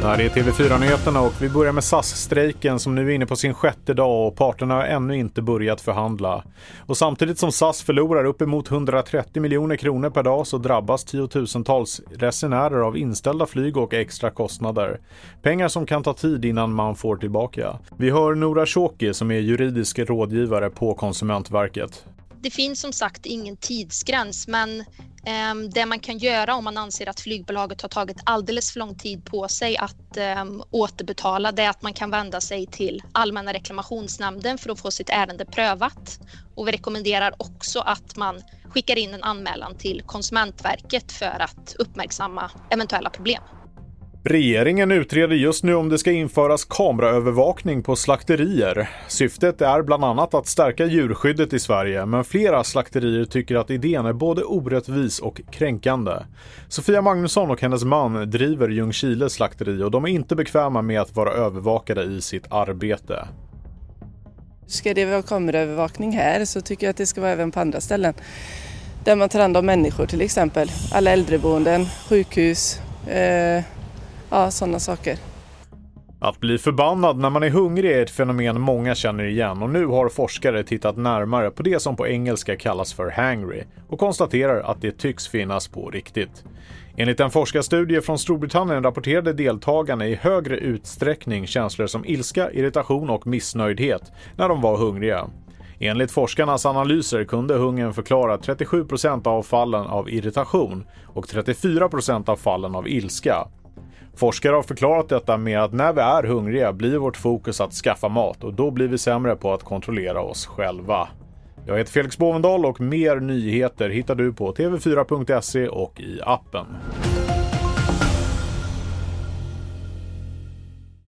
Det här är TV4-nyheterna och vi börjar med SAS-strejken som nu är inne på sin sjätte dag och parterna har ännu inte börjat förhandla. Och samtidigt som SAS förlorar uppemot 130 miljoner kronor per dag så drabbas tiotusentals resenärer av inställda flyg och extra kostnader. Pengar som kan ta tid innan man får tillbaka. Vi hör Nora Shoki som är juridisk rådgivare på Konsumentverket. Det finns som sagt ingen tidsgräns men Ehm, det man kan göra om man anser att flygbolaget har tagit alldeles för lång tid på sig att ehm, återbetala det är att man kan vända sig till Allmänna reklamationsnämnden för att få sitt ärende prövat. Och vi rekommenderar också att man skickar in en anmälan till Konsumentverket för att uppmärksamma eventuella problem. Regeringen utreder just nu om det ska införas kameraövervakning på slakterier. Syftet är bland annat att stärka djurskyddet i Sverige, men flera slakterier tycker att idén är både orättvis och kränkande. Sofia Magnusson och hennes man driver Ljungskile slakteri och de är inte bekväma med att vara övervakade i sitt arbete. Ska det vara kameraövervakning här så tycker jag att det ska vara även på andra ställen. Där man tar hand om människor till exempel. Alla äldreboenden, sjukhus, eh ja, sådana saker. Att bli förbannad när man är hungrig är ett fenomen många känner igen och nu har forskare tittat närmare på det som på engelska kallas för hangry och konstaterar att det tycks finnas på riktigt. Enligt en forskarstudie från Storbritannien rapporterade deltagarna i högre utsträckning känslor som ilska, irritation och missnöjdhet när de var hungriga. Enligt forskarnas analyser kunde hungern förklara 37% av fallen av irritation och 34% av fallen av ilska Forskare har förklarat detta med att när vi är hungriga blir vårt fokus att skaffa mat och då blir vi sämre på att kontrollera oss själva. Jag heter Felix Bovendal och mer nyheter hittar du på tv4.se och i appen.